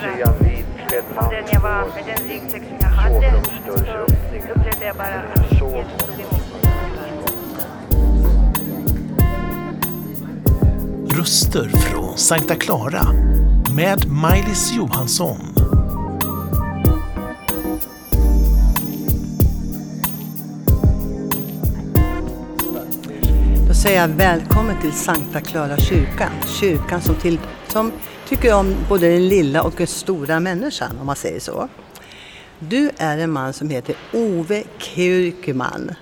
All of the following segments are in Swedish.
ser jag en vitklädd man den jag var, med den ryggsäck som jag hade, så upplevde jag bara att Så Jesus tog emot mig. Röster från Sankta Clara med Maj-Lis Johansson. Säga välkommen till Sankta Klara kyrkan. Kyrkan som, till, som tycker om både den lilla och den stora människan, om man säger så. Du är en man som heter Ove Kyrkman.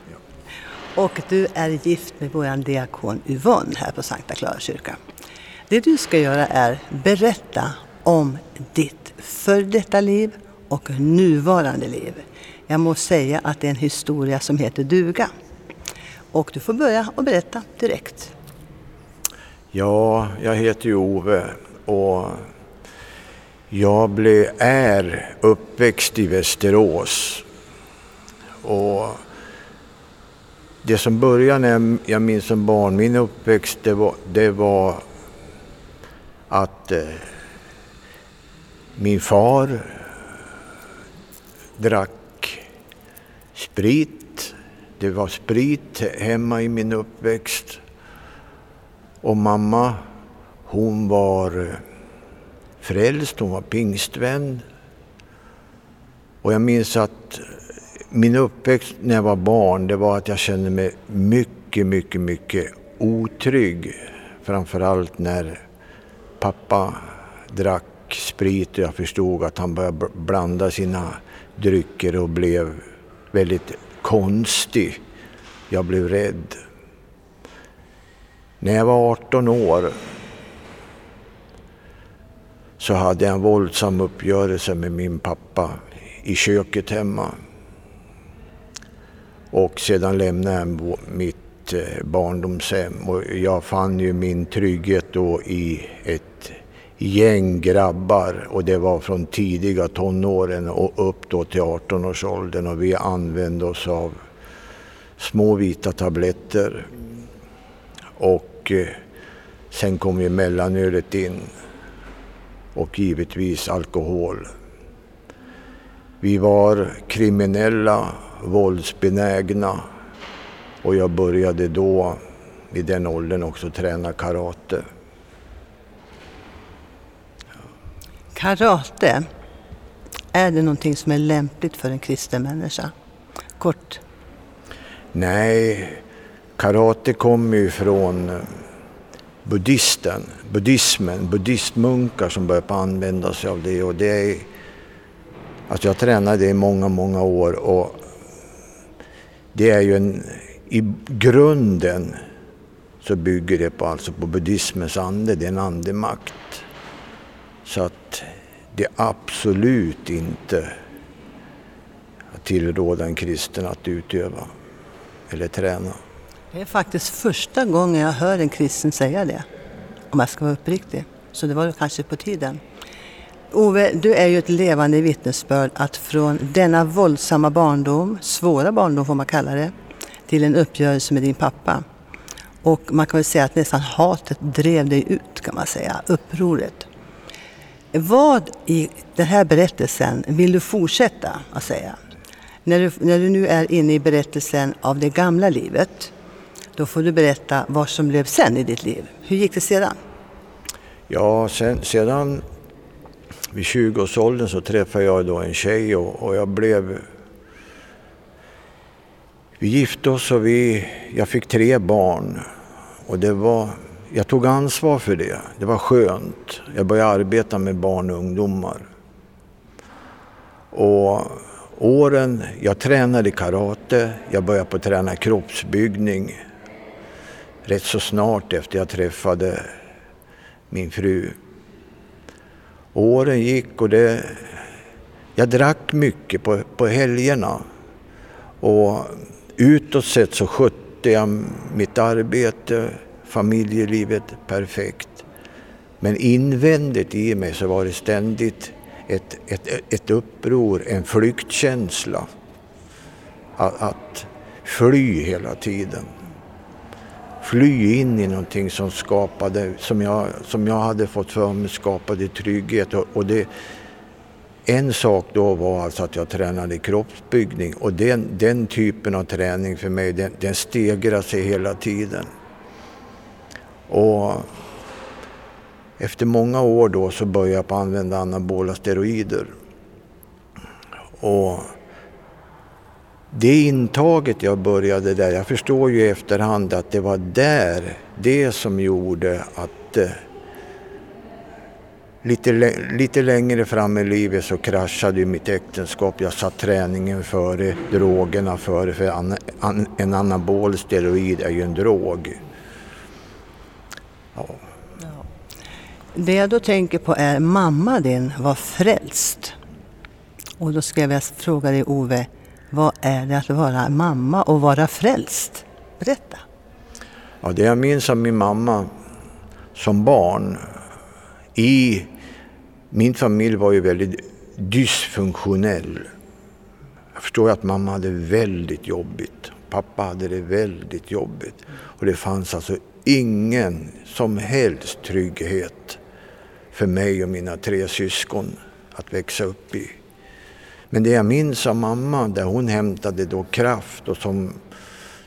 Och du är gift med vår diakon Yvonne här på Sankta Klara kyrka. Det du ska göra är berätta om ditt före detta liv och nuvarande liv. Jag må säga att det är en historia som heter duga. Och du får börja och berätta direkt. Ja, jag heter ju Ove och jag blev, är uppväxt i Västerås. Och det som började när jag minns som barn, min uppväxt, det var, det var att eh, min far drack sprit. Det var sprit hemma i min uppväxt. Och mamma, hon var eh, frälst, hon var pingstvän. Och jag minns att eh, min uppväxt när jag var barn, det var att jag kände mig mycket, mycket, mycket otrygg. Framförallt när pappa drack sprit och jag förstod att han började blanda sina drycker och blev väldigt konstig. Jag blev rädd. När jag var 18 år så hade jag en våldsam uppgörelse med min pappa i köket hemma. Och sedan lämnade jag mitt eh, barndomshem och jag fann ju min trygghet då i ett gäng grabbar och det var från tidiga tonåren och upp då till 18-årsåldern och vi använde oss av små vita tabletter. Och eh, sen kom ju mellanölet in och givetvis alkohol. Vi var kriminella, våldsbenägna och jag började då i den åldern också träna karate. Karate, är det någonting som är lämpligt för en kristen människa? Kort. Nej, karate kommer ju från eh, buddhisten, buddhismen, buddhistmunkar som började använda sig av det. Och det är, alltså jag tränade det i många, många år och det är ju en, i grunden så bygger det på, alltså på buddhismens ande, det är en andemakt. Så att det är absolut inte att tillråda en kristen att utöva eller träna. Det är faktiskt första gången jag hör en kristen säga det. Om jag ska vara uppriktig. Så det var kanske på tiden. Ove, du är ju ett levande vittnesbörd att från denna våldsamma barndom, svåra barndom får man kalla det, till en uppgörelse med din pappa. Och man kan väl säga att nästan hatet drev dig ut kan man säga, upproret. Vad i den här berättelsen vill du fortsätta att säga? När du, när du nu är inne i berättelsen av det gamla livet, då får du berätta vad som blev sen i ditt liv. Hur gick det sedan? Ja, sen, sedan vid 20-årsåldern så träffade jag då en tjej och, och jag blev... Vi gifte oss och vi, jag fick tre barn. Och det var, jag tog ansvar för det. Det var skönt. Jag började arbeta med barn och ungdomar. Och åren, jag tränade karate, jag började på träna kroppsbyggning rätt så snart efter jag träffade min fru. Åren gick och det, jag drack mycket på, på helgerna. Och utåt sett så skötte jag mitt arbete, familjelivet perfekt. Men invändigt i mig så var det ständigt ett, ett, ett uppror, en flyktkänsla. Att, att fly hela tiden. Fly in i någonting som skapade, som jag, som jag hade fått för mig skapade trygghet. Och, och det, en sak då var alltså att jag tränade kroppsbyggning och den, den typen av träning för mig den, den stegrar sig hela tiden. Och efter många år då så började jag på att använda anabola steroider. Och det intaget jag började där, jag förstår ju i efterhand att det var där, det som gjorde att eh, lite, lite längre fram i livet så kraschade ju mitt äktenskap. Jag satt träningen före, drogerna före, för an, an, en anabol steroid är ju en drog. Ja. Det jag då tänker på är, mamma din var frälst. Och då skulle jag vilja fråga dig Ove, vad är det att vara mamma och vara frälst? Berätta. Ja, det jag minns av min mamma som barn i min familj var ju väldigt dysfunktionell. Jag förstår att mamma hade väldigt jobbigt. Pappa hade det väldigt jobbigt. Och det fanns alltså ingen som helst trygghet för mig och mina tre syskon att växa upp i. Men det jag minns av mamma, där hon hämtade då kraft och som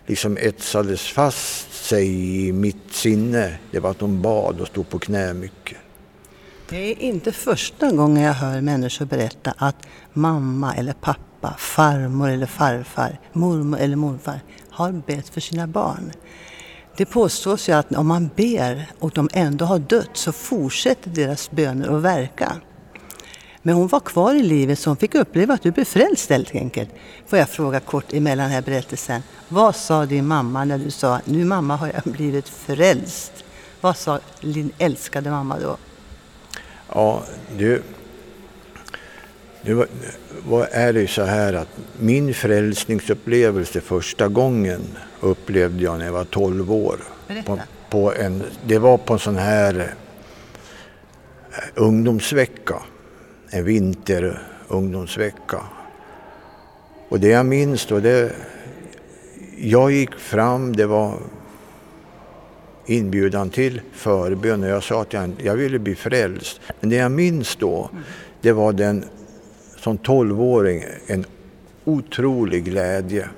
liksom etsades fast sig i mitt sinne, det var att hon bad och stod på knä mycket. Det är inte första gången jag hör människor berätta att mamma eller pappa, farmor eller farfar, mormor eller morfar har bett för sina barn. Det påstås ju att om man ber och de ändå har dött så fortsätter deras böner att verka. Men hon var kvar i livet så hon fick uppleva att du blev frälst helt enkelt. Får jag fråga kort emellan den här berättelsen. Vad sa din mamma när du sa nu mamma har jag blivit frälst? Vad sa din älskade mamma då? Ja, du, nu var, är det ju så här att min frälsningsupplevelse första gången upplevde jag när jag var 12 år. På, på en, det var på en sån här eh, ungdomsvecka, en vinterungdomsvecka. Och det jag minns då, det, jag gick fram, det var inbjudan till förbön och jag sa att jag, jag ville bli frälst. Men det jag minns då, det var den som tolvåring en otrolig glädje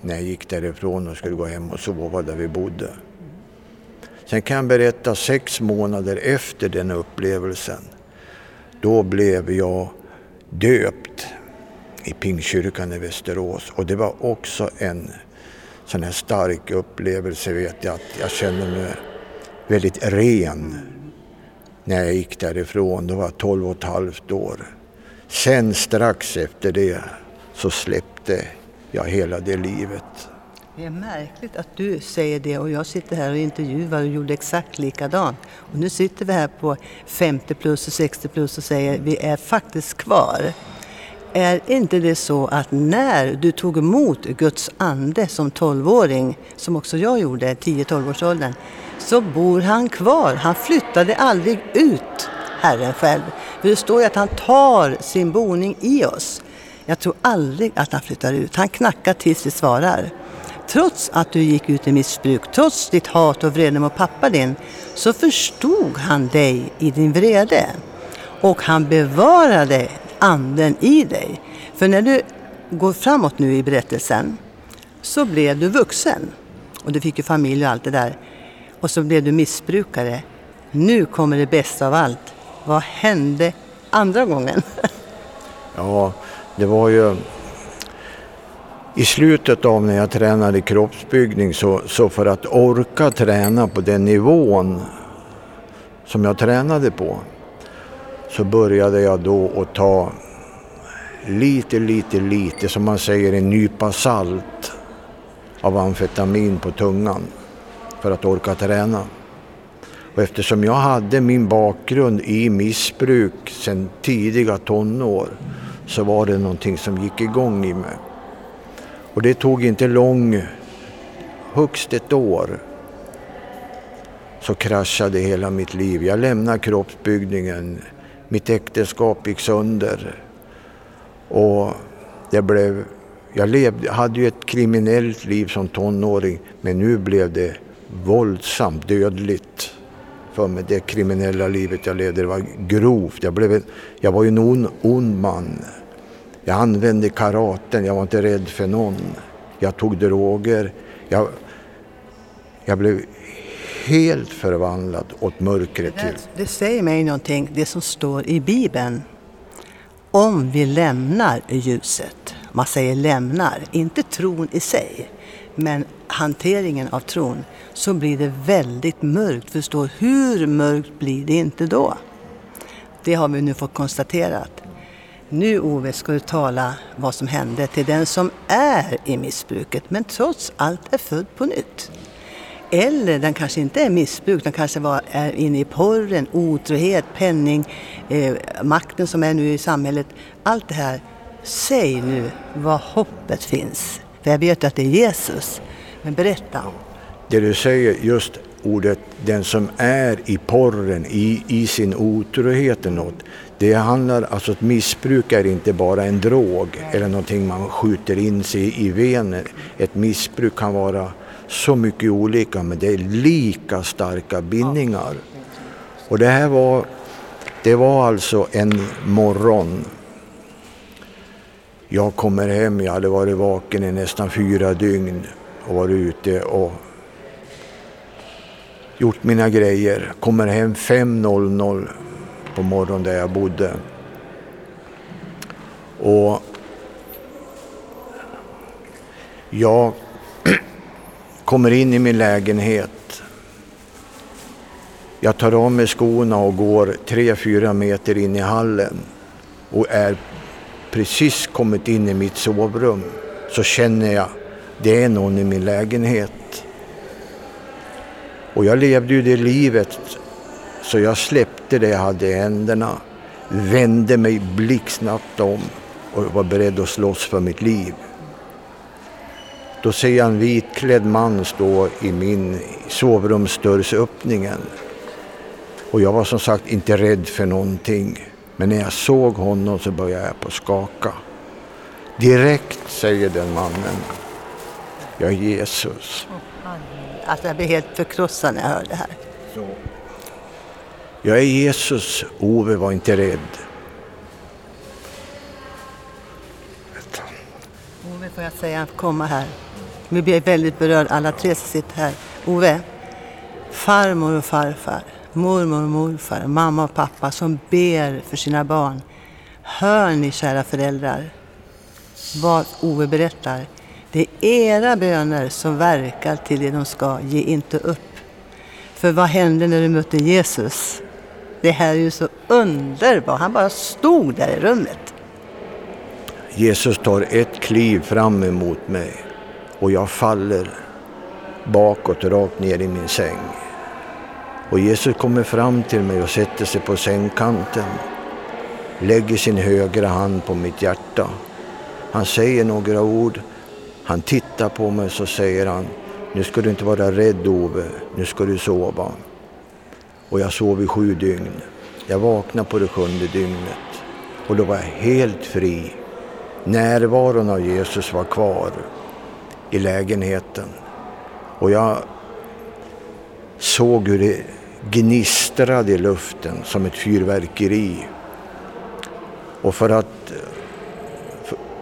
när jag gick därifrån och skulle gå hem och sova där vi bodde. Sen kan jag berätta sex månader efter den upplevelsen. Då blev jag döpt i Pingstkyrkan i Västerås och det var också en sån här stark upplevelse vet jag att jag kände mig väldigt ren när jag gick därifrån. Då var jag 12 och ett halvt år. Sen strax efter det så släppte jag hela det livet. Det är märkligt att du säger det och jag sitter här och intervjuar och gjorde exakt likadant. Och nu sitter vi här på 50 plus och 60 plus och säger vi är faktiskt kvar. Är inte det så att när du tog emot Guds ande som 12-åring, som också jag gjorde, 10-12 års åldern, så bor han kvar. Han flyttade aldrig ut, Herren själv. För det står ju att han tar sin boning i oss. Jag tror aldrig att han flyttar ut. Han knackar tills vi svarar. Trots att du gick ut i missbruk, trots ditt hat och vrede mot pappa din, så förstod han dig i din vrede. Och han bevarade anden i dig. För när du går framåt nu i berättelsen så blev du vuxen. Och du fick ju familj och allt det där. Och så blev du missbrukare. Nu kommer det bästa av allt. Vad hände andra gången? ja, det var ju i slutet av när jag tränade kroppsbyggning så, så för att orka träna på den nivån som jag tränade på så började jag då att ta lite, lite, lite, som man säger, en nypa salt av amfetamin på tungan för att orka träna. Och eftersom jag hade min bakgrund i missbruk sedan tidiga tonår så var det någonting som gick igång i mig. Och det tog inte lång, högst ett år, så kraschade hela mitt liv. Jag lämnade kroppsbyggningen mitt äktenskap gick sönder. Och jag, blev, jag levde, hade ju ett kriminellt liv som tonåring men nu blev det våldsamt dödligt för mig. Det kriminella livet jag levde det var grovt. Jag, blev, jag var ju en ond, ond man. Jag använde karaten, jag var inte rädd för någon. Jag tog droger. Jag, jag blev helt förvandlad åt mörkret till. Det säger mig någonting, det som står i Bibeln. Om vi lämnar ljuset, man säger lämnar, inte tron i sig, men hanteringen av tron, så blir det väldigt mörkt. Förstå, hur mörkt blir det inte då? Det har vi nu fått konstaterat. Nu Ove ska du tala vad som hände till den som är i missbruket men trots allt är född på nytt. Eller den kanske inte är missbruk, den kanske var, är inne i porren, otrohet, penning, eh, makten som är nu i samhället. Allt det här. Säg nu var hoppet finns. För jag vet att det är Jesus. Men berätta. Det du säger, just ordet den som är i porren, i, i sin otrohet eller något. Det handlar, alltså ett missbruk är inte bara en drog eller någonting man skjuter in sig i venen. Ett missbruk kan vara så mycket olika men det är lika starka bindningar. Och det här var, det var alltså en morgon. Jag kommer hem, jag hade varit vaken i nästan fyra dygn och varit ute och gjort mina grejer. Kommer hem 5.00 på morgonen där jag bodde. Och jag kommer in i min lägenhet. Jag tar av mig skorna och går 3-4 meter in i hallen och är precis kommit in i mitt sovrum så känner jag det är någon i min lägenhet. Och jag levde ju det livet så jag släppte det jag hade i händerna, vände mig blixtsnabbt om och var beredd att slåss för mitt liv. Då ser jag en vitklädd man stå i min sovrumsdörrsöppningen. Och jag var som sagt inte rädd för någonting. Men när jag såg honom så började jag på skaka. Direkt säger den mannen, jag är Jesus. Alltså jag blev helt förkrossad när jag hörde det här. Jag är Jesus, Ove var inte rädd. Ove får jag säga, komma här. Vi blir väldigt berörda alla tre som sitter här. Ove, farmor och farfar, mormor och morfar, mamma och pappa som ber för sina barn. Hör ni kära föräldrar vad Ove berättar? Det är era böner som verkar till det de ska. Ge inte upp. För vad hände när du mötte Jesus? Det här är ju så underbart. Han bara stod där i rummet. Jesus tar ett kliv fram emot mig och jag faller bakåt rakt ner i min säng. Och Jesus kommer fram till mig och sätter sig på sängkanten, lägger sin högra hand på mitt hjärta. Han säger några ord, han tittar på mig så säger han, nu ska du inte vara rädd Ove, nu ska du sova. Och jag sov i sju dygn. Jag vaknade på det sjunde dygnet och då var jag helt fri. Närvaron av Jesus var kvar i lägenheten. Och jag såg hur det gnistrade i luften som ett fyrverkeri. Och för att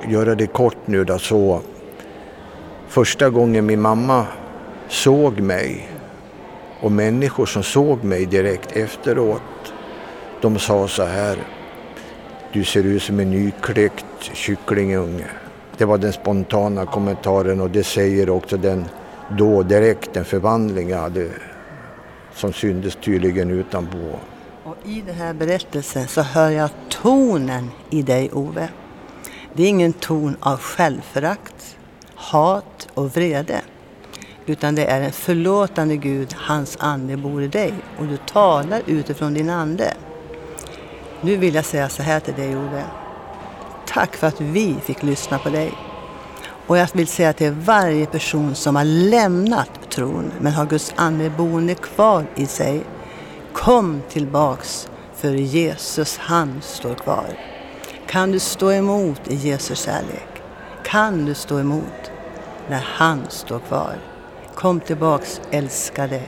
göra det kort nu då så. Första gången min mamma såg mig och människor som såg mig direkt efteråt. De sa så här. Du ser ut som en nykläckt kycklingunge. Det var den spontana kommentaren och det säger också den då direkt den förvandling jag hade som syntes tydligen utanpå. Och i den här berättelsen så hör jag tonen i dig Ove. Det är ingen ton av självförakt, hat och vrede. Utan det är en förlåtande Gud, hans ande bor i dig och du talar utifrån din ande. Nu vill jag säga så här till dig Ove. Tack för att vi fick lyssna på dig. Och jag vill säga till varje person som har lämnat tron men har Guds ande boende kvar i sig. Kom tillbaks för Jesus han står kvar. Kan du stå emot i Jesus kärlek? Kan du stå emot när han står kvar? Kom tillbaks älskade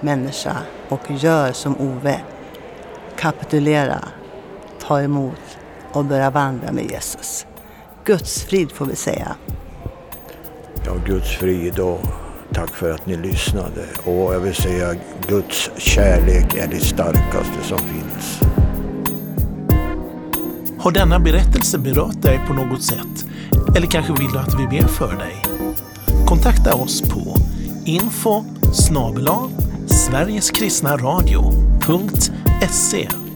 människa och gör som Ove. Kapitulera, ta emot och börja vandra med Jesus. Guds frid får vi säga. Ja, Guds frid och tack för att ni lyssnade. Och jag vill säga Guds kärlek är det starkaste som finns. Har denna berättelse berört dig på något sätt? Eller kanske vill du att vi ber för dig? Kontakta oss på info snabel-a sverigeskristnaradio.se